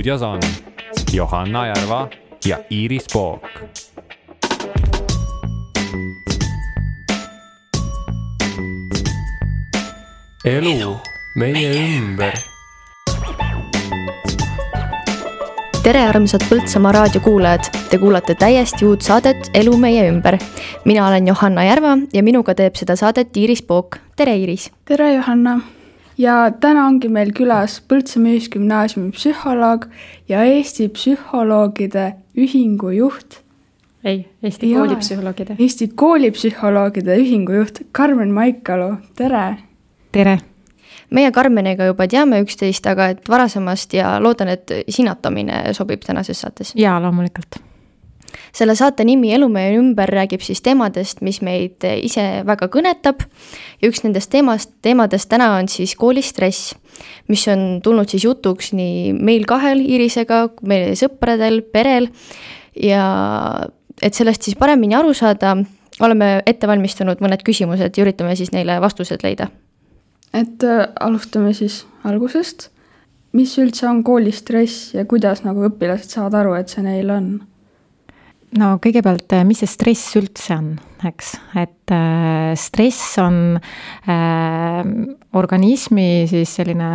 stuudios on Johanna Järva ja Iiris Pook. elu meie ümber. tere, armsad Põltsamaa raadiokuulajad, te kuulate täiesti uut saadet Elu meie ümber. mina olen Johanna Järva ja minuga teeb seda saadet Iiris Pook. tere, Iiris. tere, Johanna ja täna ongi meil külas Põltsamaa Ühisgümnaasiumi psühholoog ja Eesti Psühholoogide Ühingu juht. ei, Eesti Koolipsühholoogide. Eesti Koolipsühholoogide Ühingu juht Karmen Maikalu, tere. tere. meie Karmeniga juba teame üksteist, aga et varasemast ja loodan, et sinatamine sobib tänases saates. jaa, loomulikult selle saate nimi Elu meie ümber räägib siis teemadest, mis meid ise väga kõnetab ja üks nendest teemast, teemadest täna on siis koolistress, mis on tulnud siis jutuks nii meil kahel Iirisega, meie sõpradel, perel ja et sellest siis paremini aru saada, oleme ette valmistanud mõned küsimused ja üritame siis neile vastused leida. et äh, alustame siis algusest. mis üldse on koolistress ja kuidas nagu õpilased saavad aru, et see neil on? No kõigepealt, mis see stress üldse on, eks, et äh, stress on äh, organismi siis selline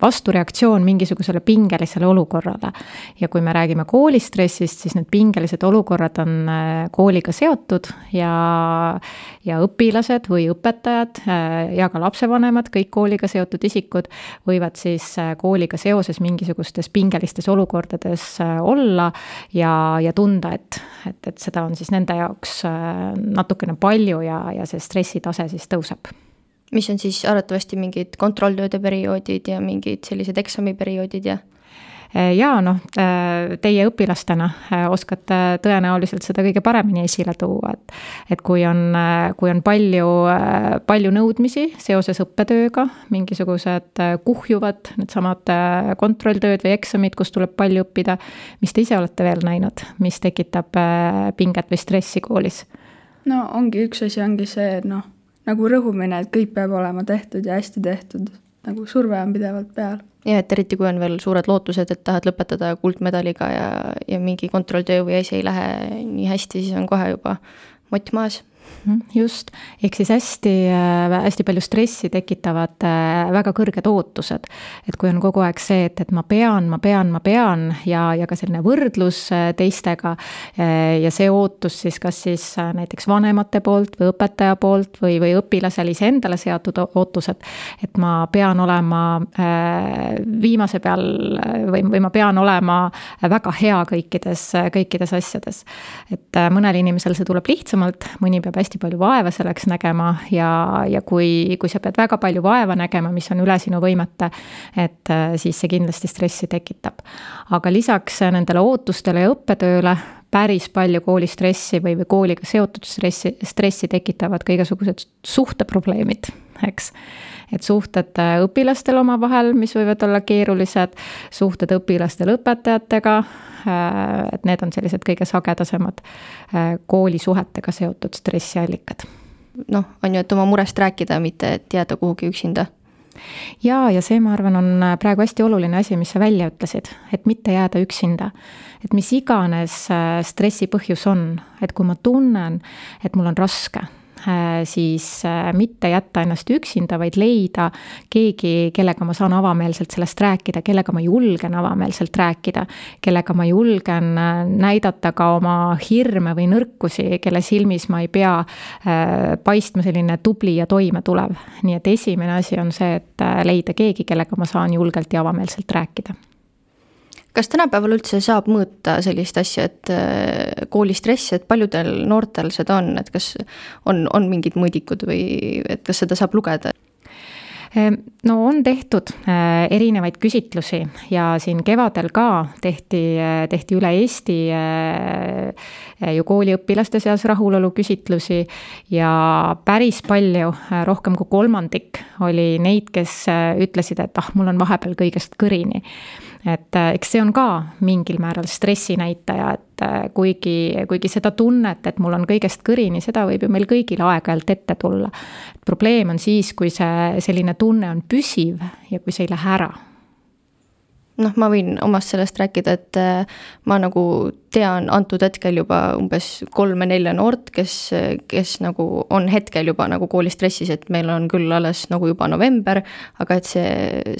vastureaktsioon mingisugusele pingelisele olukorrale. ja kui me räägime koolistressist, siis need pingelised olukorrad on äh, kooliga seotud ja, ja õpilased või õpetajad äh, ja ka lapsevanemad, kõik kooliga seotud isikud, võivad siis äh, kooliga seoses mingisugustes pingelistes olukordades olla ja, ja tunda, et, et, et seda on siis nende jaoks natukene palju ja, ja see stressitase siis tõuseb mis on siis arvatavasti mingid kontrolltööde perioodid ja mingid sellised eksamiperioodid ja? Äh, jaa, noh, äh, teie õpilastena äh, oskate tõenäoliselt seda kõige paremini esile tuua, et et kui on, kui on palju, palju nõudmisi seoses õppetööga, mingisugused kuhjuvad needsamad kontrolltööd või eksamid, kus tuleb palju õppida, mis te ise olete veel näinud, mis tekitab pinget või stressi koolis? No ongi, üks asi ongi see, noh nagu rõhumine, et kõik peab olema tehtud ja hästi tehtud, nagu surve on pidevalt peal. ja et eriti, kui on veel suured lootused, et tahad lõpetada kuldmedaliga ja, ja mingi kontrolltöö või asi ei lähe nii hästi, siis on kohe juba mott maas just, ehk siis hästi, äh, hästi palju stressi tekitavad äh, väga kõrged ootused. et kui on kogu aeg see, et, et ma pean, ma pean, ma pean ja, ja ka selline võrdlus äh, teistega ja see ootus siis kas siis näiteks vanemate poolt või õpetaja poolt või, või õpilasel iseendale seatud ootused, et ma pean olema viimase peal või, või ma pean olema väga hea kõikides, kõikides asjades. et mõnel inimesel see tuleb lihtsamalt, mõni peab hästi palju vaeva selleks nägema ja, ja kui, kui sa pead väga palju vaeva nägema, mis on üle sinu võimete, et äh, siis see kindlasti stressi tekitab. aga lisaks nendele ootustele ja õppetööle päris palju koolistressi või, või kooliga seotud stressi, stressi tekitavad ka igasugused suhteprobleemid, eks et suhted äh, õpilastel omavahel, mis võivad olla keerulised, suhted õpilastel õpetajatega, äh, et need on sellised kõige sagedasemad äh, koolisuhetega seotud stressiallikad. noh, on ju, et oma murest rääkida, mitte et jääda kuhugi üksinda jaa, ja see, ma arvan, on praegu hästi oluline asi, mis sa välja ütlesid, et mitte jääda üksinda. et mis iganes stressi põhjus on, et kui ma tunnen, et mul on raske, siis äh, mitte jätta ennast üksinda, vaid leida keegi, kellega ma saan avameelselt sellest rääkida, kellega ma julgen avameelselt rääkida, kellega ma julgen äh, näidata ka oma hirme või nõrkusi, kelle silmis ma ei pea paistma selline tubli ja toimetulev. nii et esimene asi on see, et leida keegi, kellega ma saan julgelt ja avameelselt rääkida kas tänapäeval üldse saab mõõta sellist asja, et äh, koolistressi, et paljudel noortel seda on, et kas on, on mingid mõõdikud või et kas seda saab lugeda? Ehm, no on tehtud äh, erinevaid küsitlusi ja siin kevadel ka tehti, äh, tehti üle Eesti ju kooliõpilaste seas rahulolu küsitlusi ja päris palju, rohkem kui kolmandik oli neid, kes ütlesid, et ah, mul on vahepeal kõigest kõrini et äh, eks see on ka mingil määral stressinäitaja, et äh, kuigi, kuigi seda tunnet, et mul on kõigest kõrini, seda võib ju meil kõigil aeg-ajalt ette tulla. probleem on siis, kui see selline tunne on püsiv ja kui see ei lähe ära noh, ma võin omast sellest rääkida, et äh, ma nagu tean antud hetkel juba umbes kolme-nelja noort, kes, kes nagu on hetkel juba nagu koolistressis, et meil on küll alles nagu juba november, aga et see,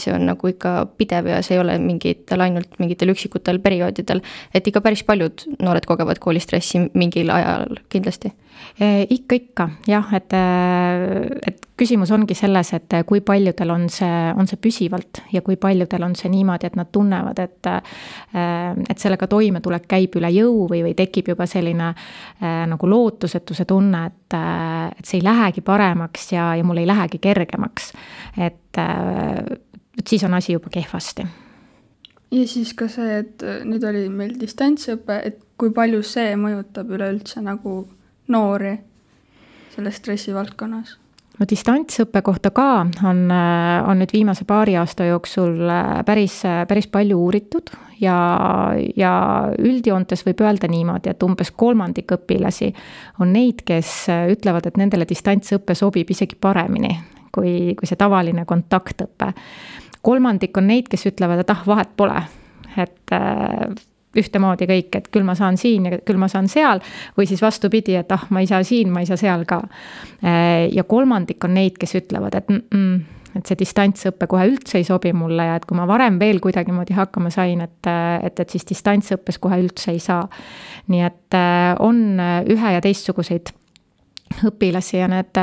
see on nagu ikka pidev ja see ei ole mingitel, ainult mingitel üksikutel perioodidel. et ikka päris paljud noored kogevad koolistressi mingil ajal kindlasti. Ikka, ikka jah, et, et küsimus ongi selles, et kui paljudel on see, on see püsivalt ja kui paljudel on see niimoodi, et nad tunnevad, et et sellega toimetulek käib üle jõu või, või tekib juba selline äh, nagu lootusetuse tunne, et, äh, et see ei lähegi paremaks ja, ja mul ei lähegi kergemaks. et, äh, et siis on asi juba kehvasti. ja siis ka see, et äh, nüüd oli meil distantsõpe, et kui palju see mõjutab üleüldse nagu noori selles stressivaldkonnas no distantsõppe kohta ka on, on nüüd viimase paari aasta jooksul päris, päris palju uuritud ja, ja üldjoontes võib öelda niimoodi, et umbes kolmandik õpilasi on neid, kes ütlevad, et nendele distantsõpe sobib isegi paremini kui, kui see tavaline kontaktõpe. kolmandik on neid, kes ütlevad, et ah, vahet pole, et ühtemoodi kõik, et küll ma saan siin ja küll ma saan seal. või siis vastupidi, et ah, ma ei saa siin, ma ei saa seal ka. Äh, ja kolmandik on neid, kes ütlevad, et mm, -mm, et see distantsõpe kohe üldse ei sobi mulle ja et kui ma varem veel kuidagimoodi hakkama sain, et, et, et siis distantsõppes kohe üldse ei saa. nii et äh, on ühe ja teistsuguseid õpilasi ja need,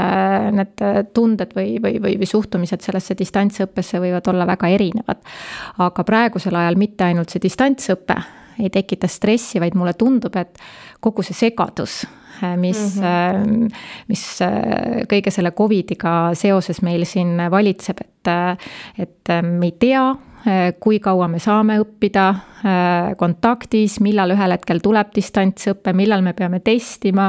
need tunded või, või, või, või suhtumised sellesse distantsõppesse võivad olla väga erinevad. aga praegusel ajal mitte ainult see distantsõpe ei tekita stressi, vaid mulle tundub, et kogu see segadus, mis mm, -hmm. mis äh, kõige selle Covidiga seoses meil siin valitseb, et, et me ei tea Äh, kui kaua me saame õppida äh, kontaktis, millal ühel hetkel tuleb distantsõpe, millal me peame testima,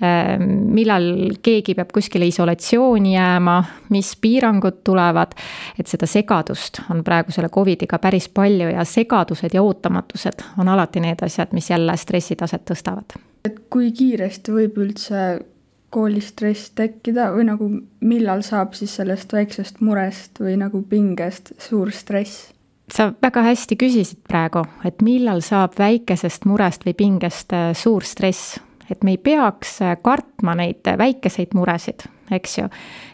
äh, millal keegi peab kuskile isolatsiooni jääma, mis piirangud tulevad. et seda segadust on praegu selle Covidiga päris palju ja segadused ja ootamatused on alati need asjad, mis jälle stressitaset tõstavad. et kui kiiresti võib üldse koolistress tekkida või nagu millal saab siis sellest väiksest murest või nagu pingest suur stress? sa väga hästi küsisid praegu, et millal saab väikesest murest või pingest äh, suur stress. et me ei peaks äh, kartma neid väikeseid muresid, eks ju.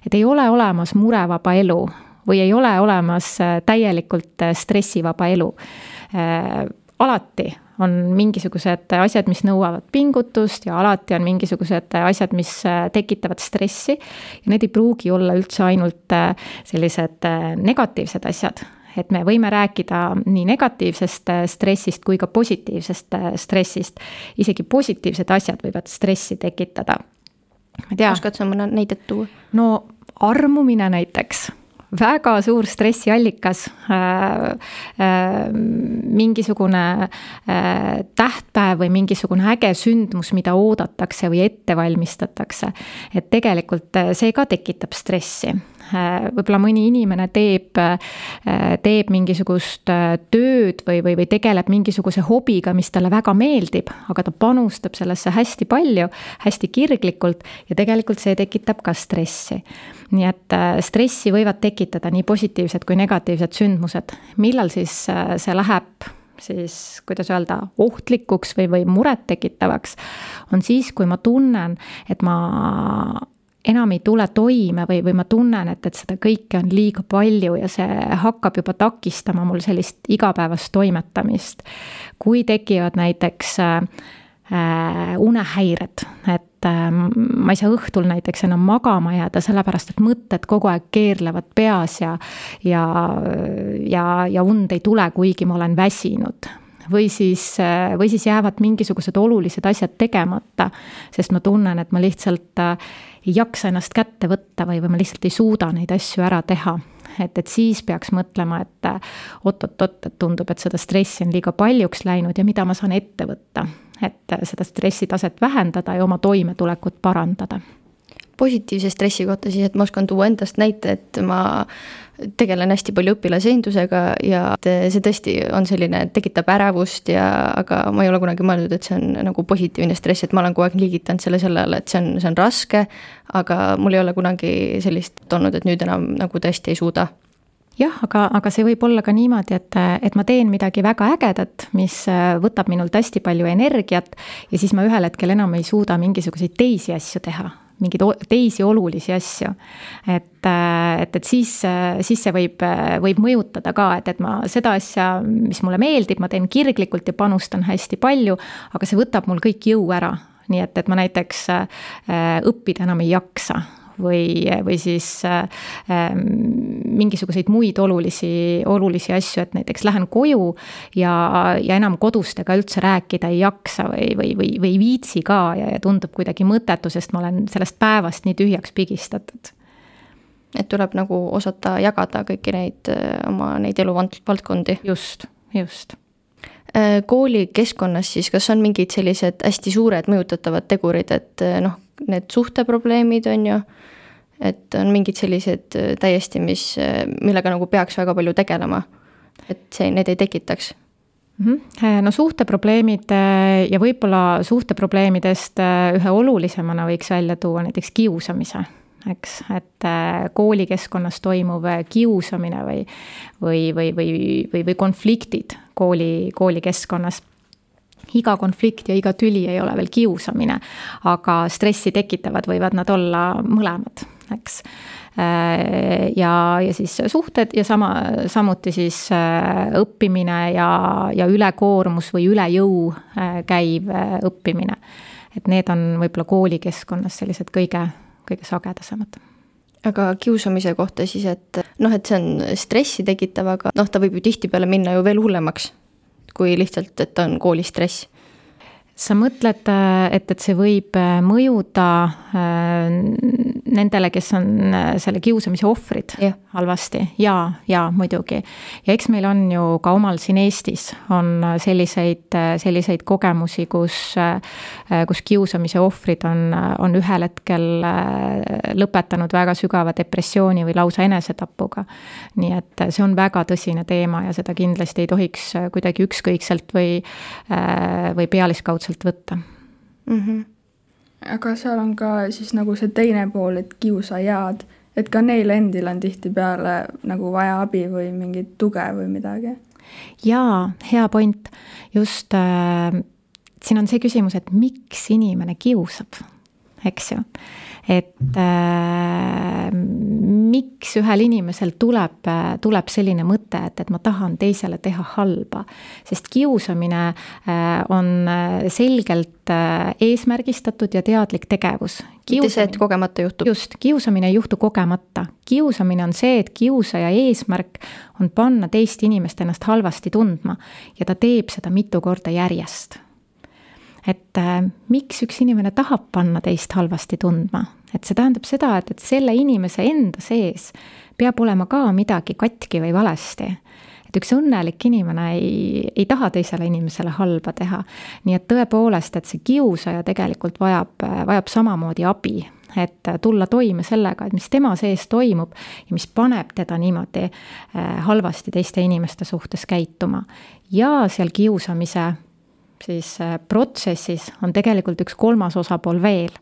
et ei ole olemas murevaba elu või ei ole olemas äh, täielikult stressivaba elu. alati on mingisugused asjad, mis nõuavad pingutust ja alati on mingisugused asjad, mis äh, tekitavad stressi. ja need ei pruugi olla üldse ainult äh, sellised äh, negatiivsed asjad et me võime rääkida nii negatiivsest stressist kui ka positiivsest stressist. isegi positiivsed asjad võivad stressi tekitada. oskad sa mõne näidet tuua? no armumine näiteks väga suur stressiallikas äh,. Äh, mingisugune äh, tähtpäev või mingisugune äge sündmus, mida oodatakse või ette valmistatakse. et tegelikult äh, see ka tekitab stressi võib-olla mõni inimene teeb, äh, teeb mingisugust äh, tööd või, või, või tegeleb mingisuguse hobiga, mis talle väga meeldib, aga ta panustab sellesse hästi palju, hästi kirglikult ja tegelikult see tekitab ka stressi. nii et stressi võivad tekitada nii positiivsed kui negatiivsed sündmused. millal siis see läheb siis kuidas öelda, ohtlikuks või, või murettekitavaks, on siis, kui ma tunnen, et ma enam ei tule toime või, või ma tunnen, et, et seda kõike on liiga palju ja see hakkab juba takistama mul sellist igapäevast toimetamist. kui tekivad näiteks äh, äh, unehäired, et äh, ma ei saa õhtul näiteks enam magama jääda, sellepärast et mõtted kogu aeg keerlevad peas ja, ja, ja, ja und ei tule, kuigi ma olen väsinud või siis, äh, või siis jäävad mingisugused olulised asjad tegemata, sest ma tunnen, et ma lihtsalt äh, ei jaksa ennast kätte võtta või, või ma lihtsalt ei suuda neid asju ära teha. et, et siis peaks mõtlema, et oot-oot-oot, et tundub, et seda stressi on liiga paljuks läinud ja mida ma saan ette võtta, et seda stressitaset vähendada ja oma toimetulekut parandada positiivse stressi kohta siis, et ma oskan tuua endast näite, et ma tegelen hästi palju õpilasesindusega ja see tõesti on selline, tekitab ärevust ja, aga ma ei ole kunagi mõelnud, et see on nagu positiivne stress, et ma olen kogu aeg liigitanud selle sellele, et see on, see on raske. aga mul ei ole kunagi sellist olnud, et nüüd enam nagu tõesti ei suuda jah, aga, aga see võib olla ka niimoodi, et, et ma teen midagi väga ägedat, mis äh, võtab minult hästi palju energiat ja siis ma ühel hetkel enam ei suuda mingisuguseid teisi asju teha mingeid teisi olulisi asju. et, äh, et, et siis, äh, siis see võib, äh, võib mõjutada ka, et, et ma seda asja, mis mulle meeldib, ma teen kirglikult ja panustan hästi palju, aga see võtab mul kõik jõu ära. nii et, et ma näiteks õppida enam ei jaksa või, või siis äh, mingisuguseid muid olulisi, olulisi asju, et näiteks lähen koju ja, ja enam kodustega üldse rääkida ei jaksa või, või, või, või ei viitsi ka ja, ja tundub kuidagi mõttetu, sest ma olen sellest päevast nii tühjaks pigistatud et tuleb nagu osata jagada kõiki neid oma neid eluvaldkondi. just, just äh, koolikeskkonnas siis, kas on mingid sellised hästi suured mõjutatavad tegurid, et noh, need suhteprobleemid on ju, et on mingid sellised äh, täiesti, mis, äh, millega nagu peaks väga palju tegelema. et see, need ei tekitaks mm. -hmm. no suhteprobleemid ja võib-olla suhteprobleemidest ühe olulisemana võiks välja tuua näiteks kiusamise eks, et koolikeskkonnas toimuv kiusamine või, või, või, või, või, või konfliktid kooli, koolikeskkonnas iga konflikt ja iga tüli ei ole veel kiusamine, aga stressi tekitavad võivad nad olla mõlemad, eks. Äh, ja, ja siis suhted ja sama, samuti siis äh, õppimine ja, ja ülekoormus või üle jõu äh, käiv õppimine. et need on võib-olla koolikeskkonnas sellised kõige, kõige sagedasemad. Aga kiusamise kohta siis, et noh, et see on stressi tekitav, aga noh, ta võib ju tihtipeale minna ju veel hullemaks kui lihtsalt, et on koolistress sa mõtled, et, et see võib äh, mõjuda äh, nendele, kes on äh, selle kiusamise ohvrid ja. halvasti ja, ja muidugi. ja eks meil on ju ka omal siin Eestis on selliseid, selliseid kogemusi, kus, kus kiusamise ohvrid on, on ühel hetkel lõpetanud väga sügava depressiooni või lausa enesetapuga. nii et see on väga tõsine teema ja seda kindlasti ei tohiks kuidagi ükskõikselt või, või pealiskaudselt võtta mm. -hmm. Aga seal on ka siis nagu see teine pool, et kiusajad, et ka neil endil on tihtipeale nagu vaja abi või mingit tuge või midagi. jaa, hea point, just äh, siin on see küsimus, et miks inimene kiusab, eks ju et äh, miks ühel inimesel tuleb, tuleb selline mõte, et, et ma tahan teisele teha halba. sest kiusamine äh, on äh, selgelt äh, eesmärgistatud ja teadlik tegevus. mitte see, et kogemata juhtub. just, kiusamine ei juhtu kogemata. kiusamine on see, et kiusaja eesmärk on panna teist inimest ennast halvasti tundma ja ta teeb seda mitu korda järjest et äh, miks üks inimene tahab panna teist halvasti tundma, et see tähendab seda, et, et selle inimese enda sees peab olema ka midagi katki või valesti et üks õnnelik inimene ei, ei taha teisele inimesele halba teha. nii et tõepoolest, et see kiusaja tegelikult vajab, vajab samamoodi abi, et tulla toime sellega, et mis tema sees toimub ja mis paneb teda niimoodi äh, halvasti teiste inimeste suhtes käituma. ja seal kiusamise siis äh, protsessis on tegelikult üks kolmas osapool veel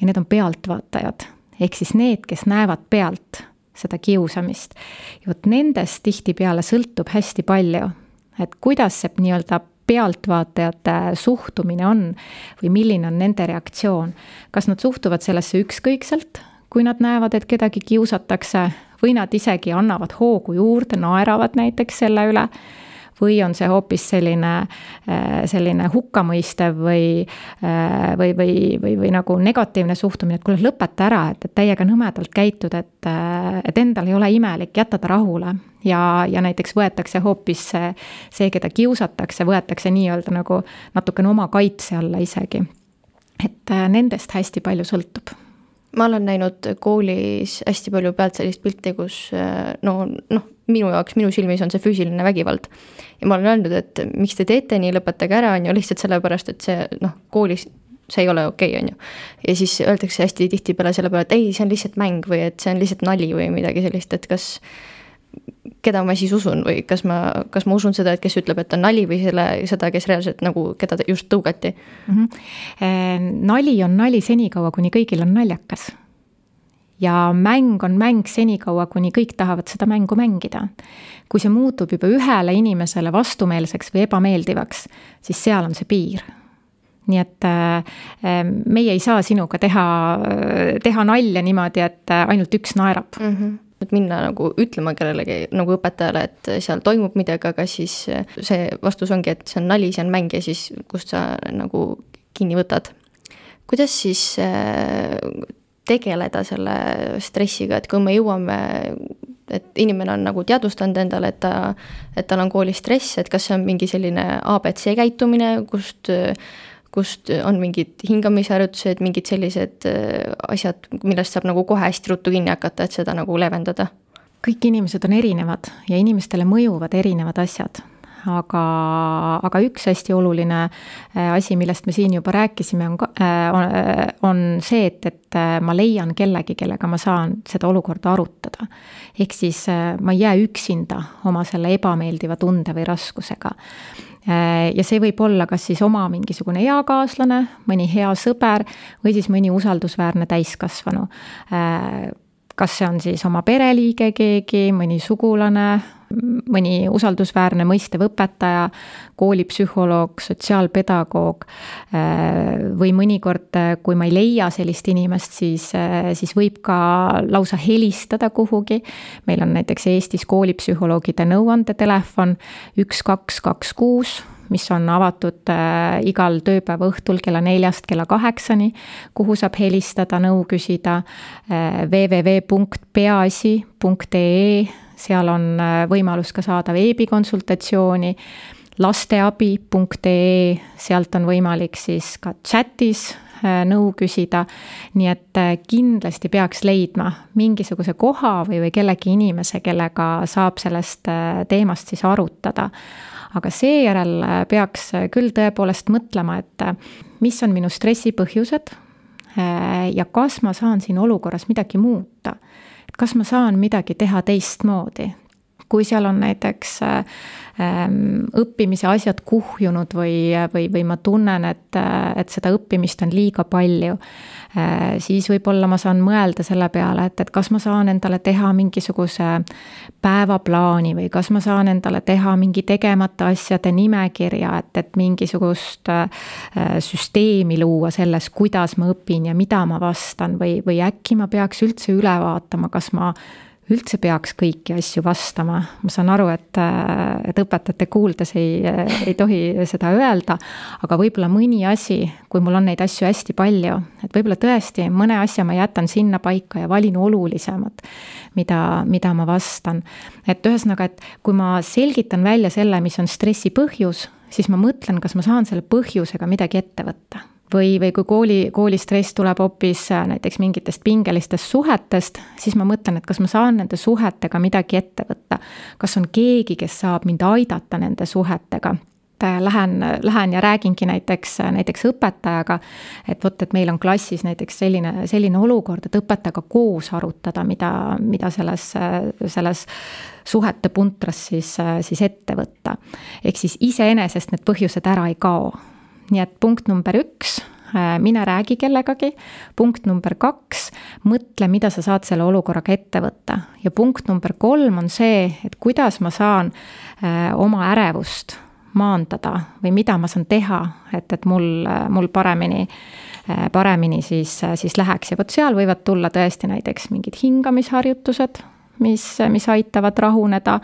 ja need on pealtvaatajad, ehk siis need, kes näevad pealt seda kiusamist. ja vot nendest tihtipeale sõltub hästi palju, et kuidas see nii-öelda pealtvaatajate suhtumine on või milline on nende reaktsioon. kas nad suhtuvad sellesse ükskõikselt, kui nad näevad, et kedagi kiusatakse, või nad isegi annavad hoogu juurde, naeravad näiteks selle üle või on see hoopis selline, äh, selline hukkamõistev või, äh, või, või, või, või nagu negatiivne suhtumine, et kuule, lõpeta ära, et, et täiega nõmedalt käitud, et, äh, et endal ei ole imelik, jäta ta rahule. ja, ja näiteks võetakse hoopis see, see, keda kiusatakse, võetakse nii-öelda nagu natukene oma kaitse alla isegi. et nendest hästi palju sõltub ma olen näinud koolis hästi palju pealt sellist pilti, kus no, noh, minu jaoks, minu silmis on see füüsiline vägivald. ja ma olen öelnud, et miks te teete nii, lõpetage ära, on ju, lihtsalt sellepärast, et see noh, koolis see ei ole okei okay,, on ju. ja siis öeldakse hästi tihtipeale selle peale, et ei, see on lihtsalt mäng või et see on lihtsalt nali või midagi sellist, et kas keda ma siis usun või kas ma, kas ma usun seda, et kes ütleb, et on nali või selle, seda, kes reaalselt nagu, keda just tõugati mm? -hmm. Nali on nali senikaua, kuni kõigil on naljakas ja mäng on mäng senikaua, kuni kõik tahavad seda mängu mängida. kui see muutub juba ühele inimesele vastumeelseks või ebameeldivaks, siis seal on see piir nii et äh, meie ei saa sinuga teha, teha nalja niimoodi, et ainult üks naerab mm. -hmm et minna nagu ütlema kellelegi nagu õpetajale, et seal toimub midagi, aga siis see vastus ongi, et see on nali, see on mäng ja siis kust sa nagu kinni võtad. kuidas siis äh, tegeleda selle stressiga, et kui me jõuame, et inimene on nagu teadvustanud endale, et ta, et tal on koolis stress, et kas see on mingi selline abc käitumine, kust kust on mingid hingamisharjutused, mingid sellised äh, asjad, millest saab nagu kohe hästi ruttu kinni hakata, et seda nagu leevendada? kõik inimesed on erinevad ja inimestele mõjuvad erinevad asjad aga, aga üks hästi oluline äh, asi, millest me siin juba rääkisime, on, äh, on see, et, et ma leian kellegi, kellega ma saan seda olukorda arutada. ehk siis ma ei jää üksinda oma selle ebameeldiva tunde või raskusega Äh, ja see võib olla kas siis oma mingisugune eakaaslane, mõni hea sõber või siis mõni usaldusväärne täiskasvanu. Kas see on siis oma pereliige keegi, mõni sugulane, mõni usaldusväärne mõistev õpetaja, koolipsühholoog, sotsiaalpedagoog äh, või mõnikord, kui ma ei leia sellist inimest, siis, siis võib ka lausa helistada kuhugi. meil on näiteks Eestis koolipsühholoogide nõuandetelefon üks, kaks, kaks, kuus mis on avatud äh, igal tööpäeva õhtul kella neljast kella kaheksani, kuhu saab helistada, nõu küsida äh, www.peaasi.ee seal on äh, võimalus ka saada veebikonsultatsiooni, lasteabi.ee, sealt on võimalik siis ka chatis nõu küsida. nii et kindlasti peaks leidma mingisuguse koha või, või kellegi inimese, kellega saab sellest teemast siis arutada. Aga seejärel peaks küll tõepoolest mõtlema, et mis on minu stressi põhjused ja kas ma saan siin olukorras midagi muuta. Kas ma saan midagi teha teistmoodi, kui seal on näiteks ähm, õppimise asjad kuhjunud või, või, või ma tunnen, et, et seda õppimist on liiga palju äh,, siis võib-olla ma saan mõelda selle peale, et, et kas ma saan endale teha mingisuguse päevaplaani või kas ma saan endale teha mingi tegemata asjade nimekirja, et, et mingisugust äh, süsteemi luua selles, kuidas ma õpin ja mida ma vastan või, või äkki ma peaks üldse üle vaatama, kas ma üldse peaks kõiki asju vastama, ma saan aru, et, et õpetajate kuuldes ei, ei tohi seda öelda, aga võib-olla mõni asi, kui mul on neid asju hästi palju, et võib-olla tõesti mõne asja ma jätan sinna paika ja valin olulisemad, mida, mida ma vastan. et ühesõnaga, et kui ma selgitan välja selle, mis on stressi põhjus, siis ma mõtlen, kas ma saan selle põhjusega midagi ette võtta või, või kui kooli, koolistress tuleb hoopis äh, näiteks mingitest pingelistest suhetest, siis ma mõtlen, et kas ma saan nende suhetega midagi ette võtta. kas on keegi, kes saab mind aidata nende suhetega äh, lähen, lähen ja räägingi näiteks, näiteks õpetajaga, et vot, et meil on klassis näiteks selline, selline olukord, et õpetajaga koos arutada, mida, mida selles, selles suhete puntras siis, siis ette võtta. ehk siis iseenesest need põhjused ära ei kao nii et punkt number üks, äh, mine räägi kellegagi. punkt number kaks, mõtle, mida sa saad selle olukorraga ette võtta. ja punkt number kolm on see, et kuidas ma saan äh, oma ärevust maandada või mida ma saan teha, et, et mul, mul paremini, äh, paremini siis, siis läheks ja vot seal võivad tulla tõesti näiteks mingid hingamisharjutused mis, mis aitavad rahuneda.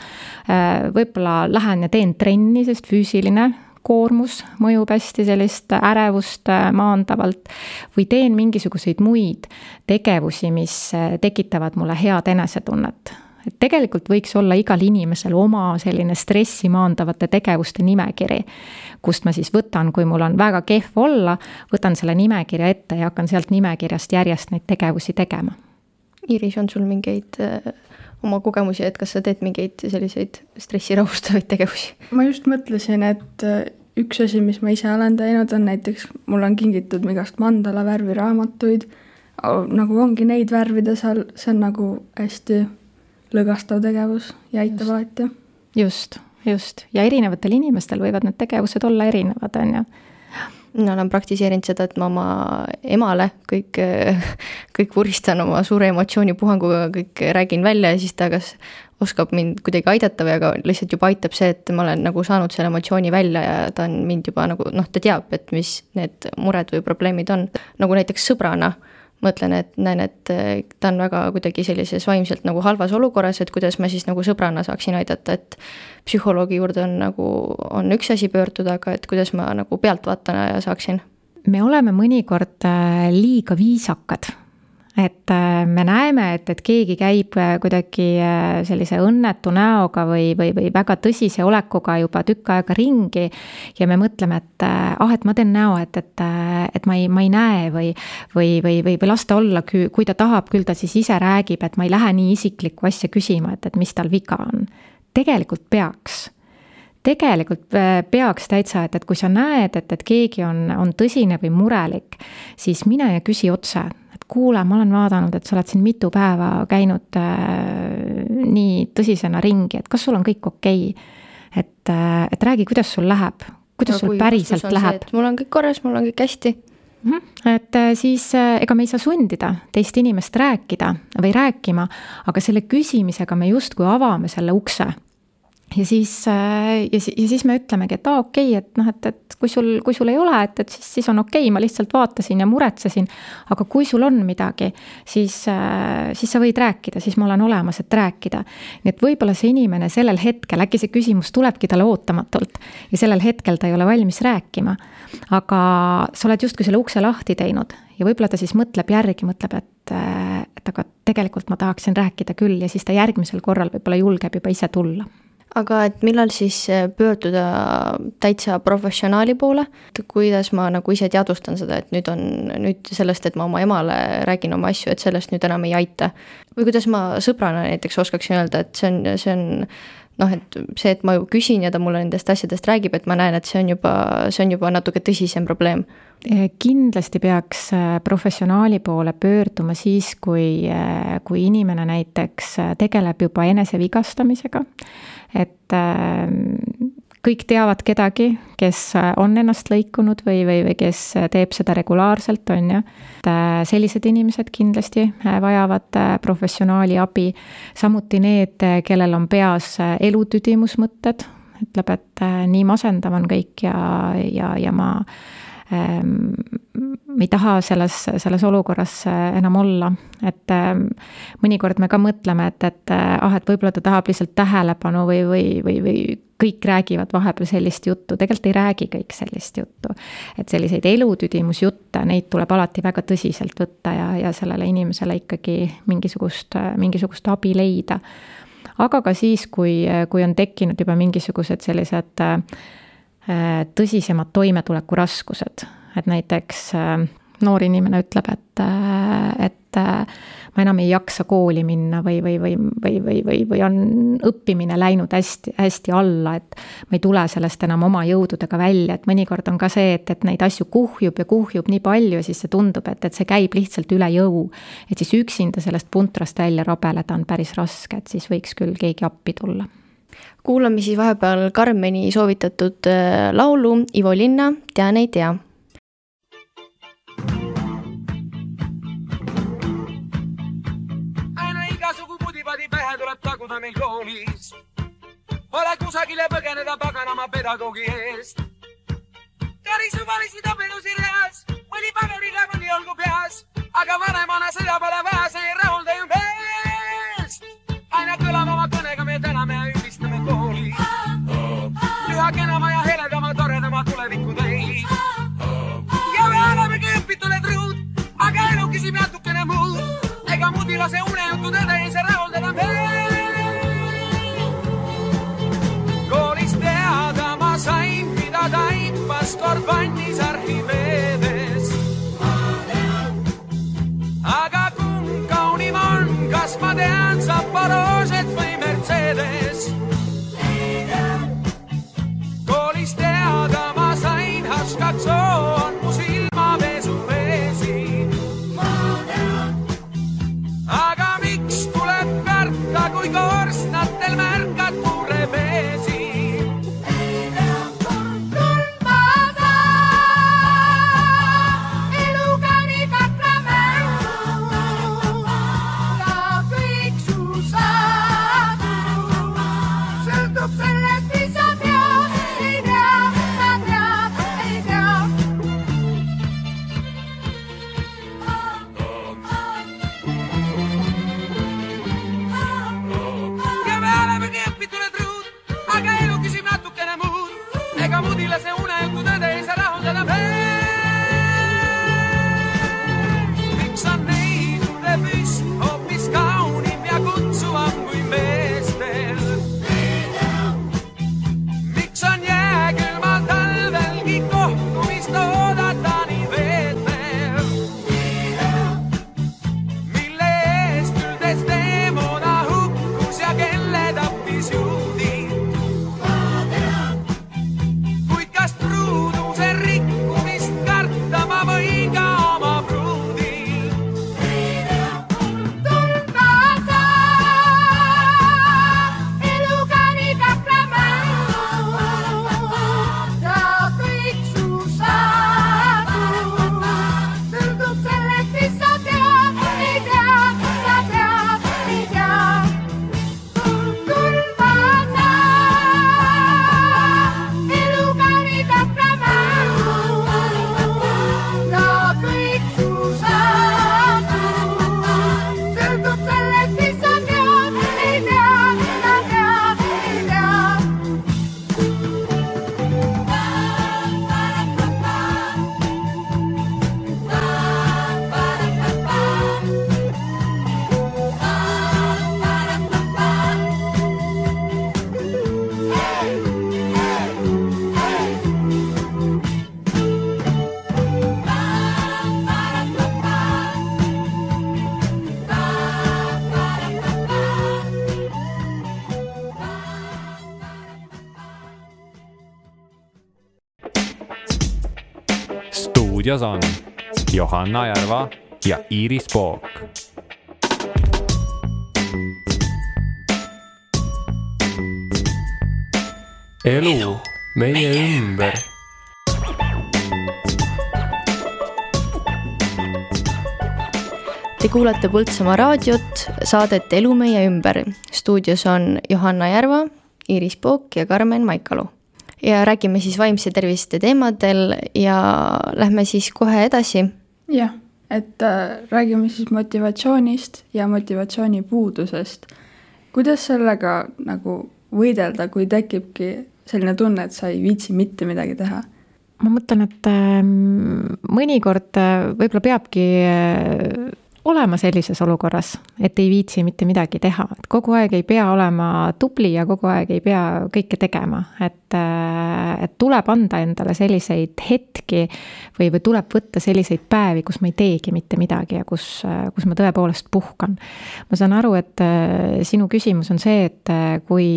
võib-olla lähen ja teen trenni, sest füüsiline koormus mõjub hästi sellist ärevust äh, maandavalt või teen mingisuguseid muid tegevusi, mis äh, tekitavad mulle head enesetunnet et tegelikult võiks olla igal inimesel oma selline stressi maandavate tegevuste nimekiri, kust ma siis võtan, kui mul on väga kehv olla, võtan selle nimekirja ette ja hakkan sealt nimekirjast järjest neid tegevusi tegema. Iris, on sul mingeid äh, oma kogemusi, et kas sa teed mingeid selliseid stressi rahustavaid tegevusi? ma just mõtlesin, et äh, üks asi, mis ma ise olen teinud, on näiteks, mulle on kingitud igast mandala värvi raamatuid, nagu ongi neid värvida seal, see on nagu hästi lõõgastav tegevus ja aitab alati. just, just, ja erinevatel inimestel võivad need tegevused olla erinevad, on ju mina olen praktiseerinud seda, et ma oma emale kõik, kõik vuristan oma suure emotsioonipuhanguga, kõik räägin välja ja siis ta kas oskab mind kuidagi aidata või aga lihtsalt juba aitab see, et ma olen nagu saanud selle emotsiooni välja ja ta on mind juba nagu noh, ta teab, et mis need mured või probleemid on. nagu näiteks sõbrana mõtlen, et näen, et eh, ta on väga kuidagi sellises vaimselt nagu halvas olukorras, et kuidas ma siis nagu sõbrana saaksin aidata, et psühholoogi juurde on nagu, on üks asi pöörduda, aga et kuidas ma nagu pealtvaatajana saaksin. me oleme mõnikord eh, liiga viisakad et äh, me näeme, et, et keegi käib äh, kuidagi äh, sellise õnnetu näoga või, või, või väga tõsise olekuga juba tükk aega ringi. ja me mõtleme, et ah, et ma teen näo, et, et, et ma ei, ma ei näe või, või, või, või, või las ta olla, kui ta tahab, küll ta siis ise räägib, et ma ei lähe nii isiklikku asja küsima, et, et mis tal viga on. tegelikult peaks tegelikult peaks täitsa, et, et kui sa näed, et, et keegi on, on tõsine või murelik, siis mine ja küsi otse kuule, ma olen vaadanud, et sa oled siin mitu päeva käinud äh, nii tõsisena ringi, et kas sul on kõik okei okay?. et äh,, et räägi, kuidas sul läheb, kuidas no, sul päriselt läheb. mul on kõik korras, mul on kõik hästi. -hmm. et äh, siis ega me ei saa sundida teist inimest rääkida või rääkima, aga selle küsimisega me justkui avame selle ukse ja siis, äh, ja siis, ja siis me ütlemegi, et aa, okei okay,, et noh, et, et kui sul, kui sul ei ole, et, et siis, siis on okei okay,, ma lihtsalt vaatasin ja muretsesin. aga kui sul on midagi, siis, äh, siis sa võid rääkida, siis ma olen olemas, et rääkida. nii et võib-olla see inimene sellel hetkel, äkki see küsimus tulebki talle ootamatult ja sellel hetkel ta ei ole valmis rääkima. aga sa oled justkui selle ukse lahti teinud ja võib-olla ta siis mõtleb järgi, mõtleb, et, äh, et aga tegelikult ma tahaksin rääkida küll ja siis ta järgmisel korral võib-olla julgeb juba ise tulla aga et millal siis äh, pöörduda täitsa professionaali poole, et kuidas ma nagu ise teadvustan seda, et nüüd on, nüüd sellest, et ma oma emale räägin oma asju, et sellest nüüd enam ei aita. või kuidas ma sõbrana näiteks oskaksin öelda, et see on, see on noh, et see, et ma küsin ja ta mulle nendest asjadest räägib, et ma näen, et see on juba, see on juba natuke tõsisem probleem. Kindlasti peaks äh, professionaali poole pöörduma siis, kui, äh, kui inimene näiteks tegeleb juba enesevigastamisega et kõik teavad kedagi, kes on ennast lõikunud või, või, või kes teeb seda regulaarselt, on ju. et sellised inimesed kindlasti vajavad professionaali abi. samuti need, kellel on peas elutüdimusmõtted, ütleb, et nii masendav on kõik ja, ja, ja ma ei taha selles, selles olukorras enam olla, et ähm, mõnikord me ka mõtleme, et, et ah, et võib-olla ta tahab lihtsalt tähelepanu või, või, või, või kõik räägivad vahepeal sellist juttu, tegelikult ei räägi kõik sellist juttu. et selliseid elutüdimusjutte, neid tuleb alati väga tõsiselt võtta ja, ja sellele inimesele ikkagi mingisugust, mingisugust abi leida. aga ka siis, kui, kui on tekkinud juba mingisugused sellised äh, tõsisemad toimetulekuraskused. Et näiteks äh, noor inimene ütleb, et, äh, et äh, ma enam ei jaksa kooli minna või, või, või, või, või, või, või on õppimine läinud hästi, hästi alla, et ma ei tule sellest enam oma jõududega välja, et mõnikord on ka see, et, et neid asju kuhjub ja kuhjub nii palju ja siis see tundub, et, et see käib lihtsalt üle jõu. et siis üksinda sellest puntrast välja rabeleda on päris raske, et siis võiks küll keegi appi tulla kuulame siis vahepeal Karmeni soovitatud laulu Ivo Linna Tean ei tea tuleb taguda meil koolis. Pole kusagile põgeneda paganama pedagoogi eest. käris suvalisid abielusid reas, mõni pagariga mõni olgu peas, aga vanemana seda pole vaja, see ei rahulda ju meest. aina kõlavama kõnega me täname ja ülistame kooli. üha kenama ja heledama, toredama tuleviku teid. ja me olemegi õpitud, et rõhud, aga elu küsib natukene muud ega mudilase unejutu tõde ei saa rahuldada meid. koolis teada ma sain, mida taipas kord vannis Archimedes. Stuudios on Johanna Järva ja Iiris Pook. elu meie ümber Te kuulate Põltsamaa raadiot, saadet Elu meie ümber. stuudios on Johanna Järva, Iiris Pook ja Karmen Maikalu. Ja räägime siis vaimse terviste teemadel ja lähme siis kohe edasi. jah, et äh, räägime siis motivatsioonist ja motivatsiooni puudusest. kuidas sellega nagu võidelda, kui tekibki selline tunne, et sa ei viitsi mitte midagi teha? ma mõtlen, et ähm, mõnikord äh, võib-olla peabki äh, olema sellises olukorras, et ei viitsi mitte midagi teha, et kogu aeg ei pea olema tubli ja kogu aeg ei pea kõike tegema, et, et tuleb anda endale selliseid hetki või, või tuleb võtta selliseid päevi, kus ma ei teegi mitte midagi ja kus, kus ma tõepoolest puhkan. ma saan aru, et äh, sinu küsimus on see, et äh, kui,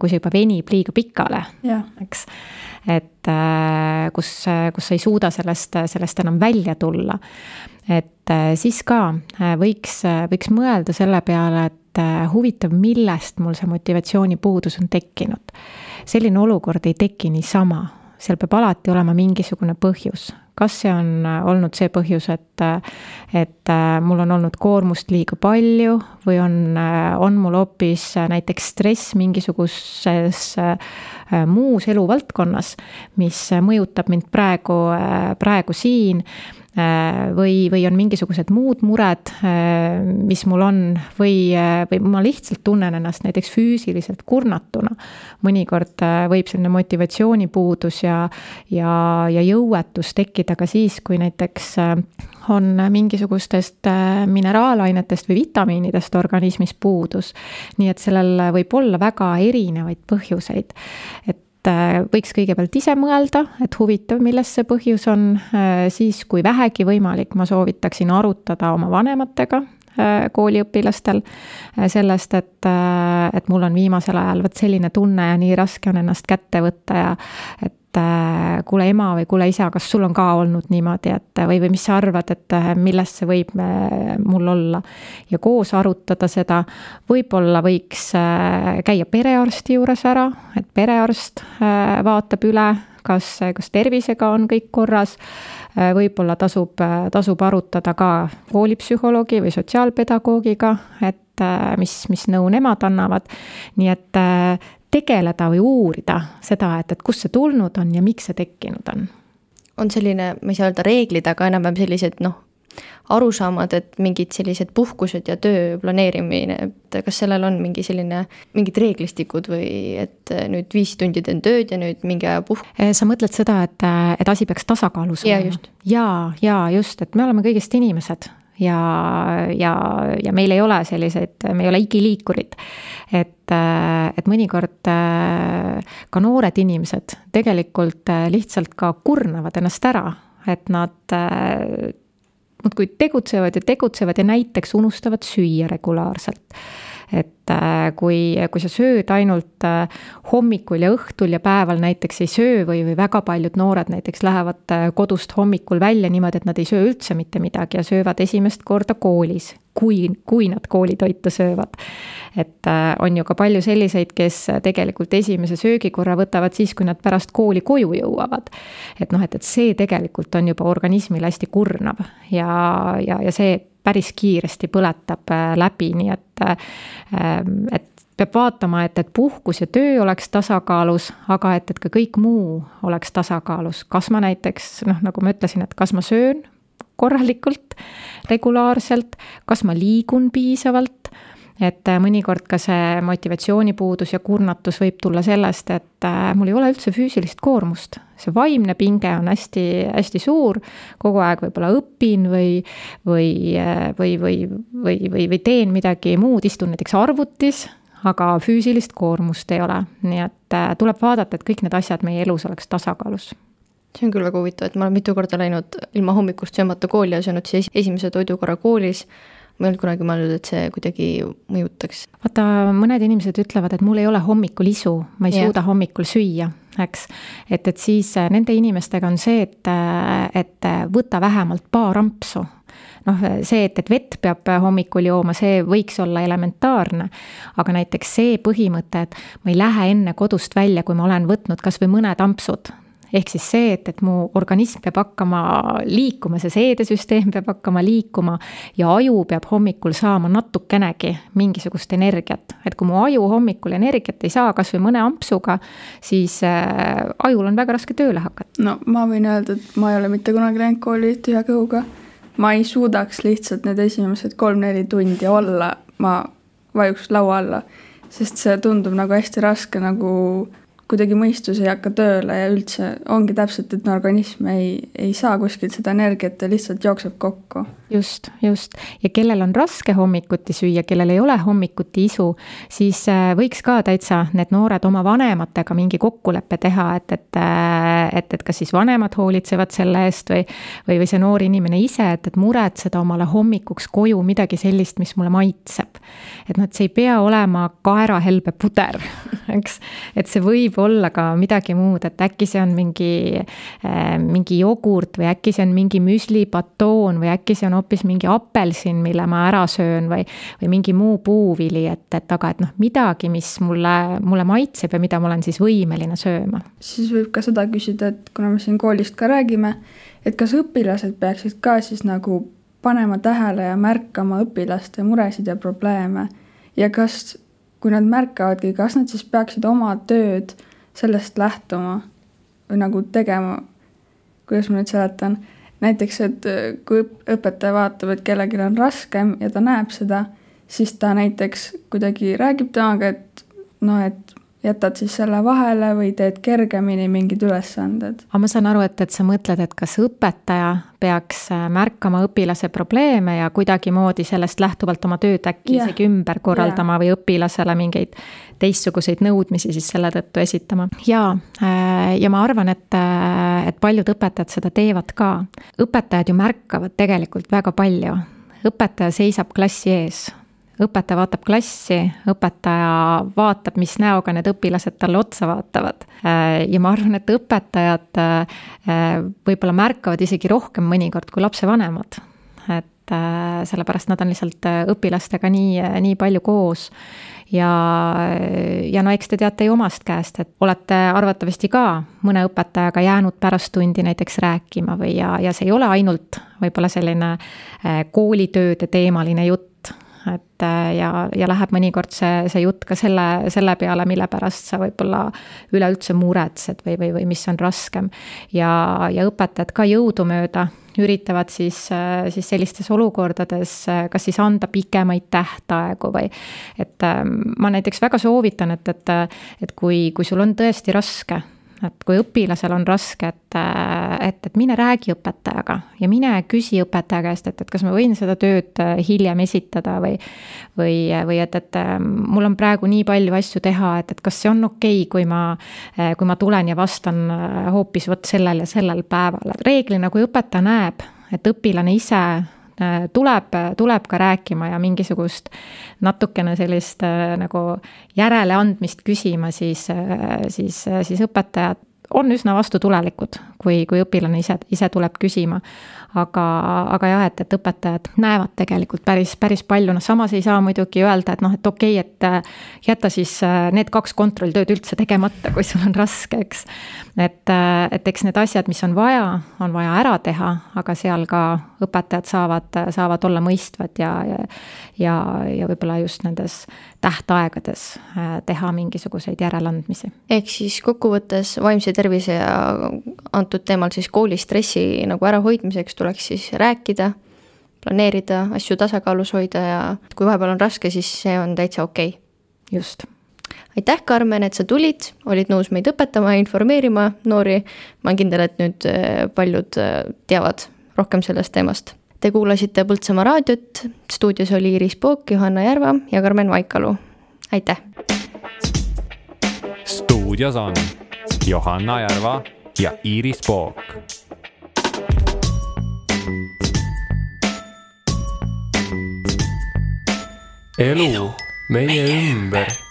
kui see juba venib liiga pikale, eks et äh, kus, kus sa ei suuda sellest, sellest enam välja tulla. et äh, siis ka äh, võiks, võiks mõelda selle peale, et äh, huvitav, millest mul see motivatsioonipuudus on tekkinud. selline olukord ei teki niisama, seal peab alati olema mingisugune põhjus. Kas see on äh, olnud see põhjus, et, et äh, mul on olnud koormust liiga palju või on, on mul hoopis äh, näiteks stress mingisuguses äh, muus eluvaldkonnas, mis mõjutab mind praegu, praegu siin? äh, või, või on mingisugused muud mured, mis mul on või, või ma lihtsalt tunnen ennast näiteks füüsiliselt kurnatuna. mõnikord äh, võib selline motivatsioonipuudus ja, ja, ja jõuetus tekkida ka siis, kui näiteks äh, on mingisugustest äh, mineraalainetest või vitamiinidest organismis puudus. nii et sellel võib olla väga erinevaid põhjuseid et äh, võiks kõigepealt ise mõelda, et huvitav, milles see põhjus on, siis kui vähegi võimalik, ma soovitaksin arutada oma vanematega äh, kooliõpilastel äh, sellest, et, et mul on viimasel ajal vot selline tunne ja nii raske on ennast kätte võtta ja et äh, kuule ema või kuule isa, kas sul on ka olnud niimoodi, et või, või mis sa arvad, et äh, millest see võib äh, mul olla. ja koos arutada seda, võib-olla võiks äh, käia perearsti juures ära, et perearst äh, vaatab üle, kas, kas tervisega on kõik korras. võib-olla tasub, tasub arutada ka koolipsühholoogi või sotsiaalpedagoogiga, et äh, mis, mis nõu nemad annavad. nii et äh, tegeleda või uurida seda, et, et kust see tulnud on ja miks see tekkinud on on selline, ma ei saa öelda reeglid, aga enam-vähem sellised noh, arusaamad, et mingid sellised puhkused ja töö planeerimine, et kas sellel on mingi selline, mingid reeglistikud või et nüüd viis tundi teen tööd ja nüüd mingi aja puhk-? sa mõtled seda, et, et asi peaks tasakaalus olema? jaa, jaa, just, et me oleme kõigest inimesed ja, ja, ja meil ei ole selliseid, me ei ole igiliikurid. et, et mõnikord äh, ka noored inimesed tegelikult äh, lihtsalt ka kurnavad ennast ära, et nad äh, muudkui tegutsevad ja tegutsevad ja näiteks unustavad süüa regulaarselt. Et äh, kui, kui sa sööd ainult äh, hommikul ja õhtul ja päeval näiteks ei söö või, või väga paljud noored näiteks lähevad äh, kodust hommikul välja niimoodi, et nad ei söö üldse mitte midagi ja söövad esimest korda koolis, kui, kui nad koolitoitu söövad. et on ju ka palju selliseid, kes tegelikult esimese söögikorra võtavad siis, kui nad pärast kooli koju jõuavad. et noh, et, et see tegelikult on juba organismile hästi kurnav ja, ja, ja see päris kiiresti põletab äh, läbi, nii et, äh, et peab vaatama, et, et puhkus ja töö oleks tasakaalus, aga et, et ka kõik muu oleks tasakaalus. kas ma näiteks noh, nagu ma ütlesin, et kas ma söön korralikult, regulaarselt, kas ma liigun piisavalt et äh, mõnikord ka see motivatsioonipuudus ja kurnatus võib tulla sellest, et äh, mul ei ole üldse füüsilist koormust. see vaimne pinge on hästi, hästi suur, kogu aeg võib-olla õpin või, või, äh, või, või, või, või, või teen midagi muud, istun näiteks arvutis, aga füüsilist koormust ei ole, nii et tuleb vaadata, et kõik need asjad meie elus oleks tasakaalus. See on küll väga huvitav, et ma olen mitu korda läinud ilma hommikust söömata kooli ja söönud siis esimese toidukorra koolis ma ei olnud kunagi mõelnud, et see kuidagi mõjutaks. vaata, mõned inimesed ütlevad, et mul ei ole hommikul isu, ma ei yeah. suuda hommikul süüa, eks. et, et siis äh, nende inimestega on see, et, äh, et äh, võta vähemalt paar ampsu noh, see, et, et vett peab hommikul jooma, see võiks olla elementaarne. aga näiteks see põhimõte, et ma ei lähe enne kodust välja, kui ma olen võtnud kasvõi mõned ampsud, ehk siis see, et, et mu organism peab hakkama liikuma, see seedesüsteem peab hakkama liikuma ja aju peab hommikul saama natukenegi mingisugust energiat. et kui mu aju hommikul energiat ei saa kasvõi mõne ampsuga, siis äh, ajul on väga raske tööle hakata. no ma võin öelda, et ma ei ole mitte kunagi läinud kooli tühja kõhuga. ma ei suudaks lihtsalt need esimesed kolm-neli tundi olla, ma vajuks laua alla, sest see tundub nagu hästi raske nagu kuidagi mõistus ei hakka tööle ja üldse ongi täpselt, et organism ei, ei saa kuskilt seda energiat ja lihtsalt jookseb kokku. Just, just. ja kellel on raske hommikuti süüa, kellel ei ole hommikuti isu, siis äh, võiks ka täitsa need noored oma vanematega mingi kokkuleppe teha, et, et, äh, et, et kas siis vanemad hoolitsevad selle eest või, või, või see noor inimene ise, et, et muretseda omale hommikuks koju midagi sellist, mis mulle maitseb. et noh, et see ei pea olema kaerahelbe puder, eks, et see võib olla ka midagi muud, et äkki see on mingi, äh, mingi jogurt või äkki see on mingi müslibatoon või äkki see on hoopis mingi apelsin, mille ma ära söön või, või mingi muu puuvili, et, et aga et noh, midagi, mis mulle, mulle maitseb ja mida ma olen siis võimeline sööma. siis võib ka seda küsida, et kuna me siin koolist ka räägime, et kas õpilased peaksid ka siis nagu panema tähele ja märkama õpilaste muresid ja probleeme? Ja kas, kui nad märkavadki, kas nad siis peaksid oma tööd sellest lähtuma või nagu tegema, kuidas ma nüüd seletan, näiteks, et äh, kui õpetaja vaatab, et kellelgi on raskem ja ta näeb seda, siis ta näiteks kuidagi räägib temaga, et noh, et jätad siis selle vahele või teed kergemini mingid ülesanded. aga ma saan aru, et, et sa mõtled, et kas õpetaja peaks äh, märkama õpilase probleeme ja kuidagimoodi sellest lähtuvalt oma tööd äkki yeah. isegi ümber korraldama yeah. või õpilasele mingeid teistsuguseid nõudmisi siis selle tõttu esitama. jaa, äh, ja ma arvan, et, äh, et paljud õpetajad seda teevad ka. õpetajad ju märkavad tegelikult väga palju. õpetaja seisab klassi ees õpetaja vaatab klassi, õpetaja vaatab, mis näoga need õpilased talle otsa vaatavad. Äh, ja ma arvan, et õpetajad äh, võib-olla märkavad isegi rohkem mõnikord kui lapsevanemad. et äh, sellepärast nad on lihtsalt õpilastega nii, nii palju koos ja, ja no eks te teate ju omast käest, et olete arvatavasti ka mõne õpetajaga jäänud pärast tundi näiteks rääkima või ja, ja see ei ole ainult võib-olla selline koolitööde teemaline jutt, et äh, ja, ja läheb mõnikord see, see jutt ka selle, selle peale, mille pärast sa võib-olla üleüldse muretsed või, või, või mis on raskem. ja, ja õpetajad ka jõudumööda üritavad siis, äh, siis sellistes olukordades kas siis anda pikemaid tähtaegu või et ma näiteks väga soovitan, et, et, et kui, kui sul on tõesti raske et kui õpilasel on raske, et, et, et mine räägi õpetajaga ja mine küsi õpetaja käest, et, et kas ma võin seda tööd hiljem esitada või. või, või et, et mul on praegu nii palju asju teha, et, et kas see on okei okay,, kui ma, kui ma tulen ja vastan hoopis vot sellel ja sellel päeval, et reeglina, kui õpetaja näeb, et õpilane ise Äh, tuleb, tuleb ka rääkima ja mingisugust natukene sellist äh, nagu järeleandmist küsima, siis, äh, siis, siis õpetajad on üsna vastutulelikud, kui, kui õpilane ise, ise tuleb küsima aga, aga jah, et, et õpetajad näevad tegelikult päris, päris palju, noh samas ei saa muidugi öelda, et noh, et okei okay,, et äh, jäta siis äh, need kaks kontrolltööd üldse tegemata, kui sul on raske, eks. et, äh, et eks need asjad, mis on vaja, on vaja ära teha, aga seal ka õpetajad saavad, saavad olla mõistvad ja, ja ja, ja võib-olla just nendes tähtaegades teha mingisuguseid järeleandmisi. ehk siis kokkuvõttes vaimse tervise ja antud teemal siis koolistressi nagu ärahoidmiseks tuleks siis rääkida, planeerida, asju tasakaalus hoida ja kui vahepeal on raske, siis see on täitsa okei okay.. just. aitäh, Karmen, et sa tulid, olid nõus meid õpetama ja informeerima noori. ma olen kindel, et nüüd äh, paljud äh, teavad rohkem sellest teemast. Te kuulasite Põltsamaa raadiot, stuudios oli Iris Pook, Johanna Järva ja Karmen Vaikalu. aitäh! stuudios on Johanna Järva ja Iris Pook elu meie ümber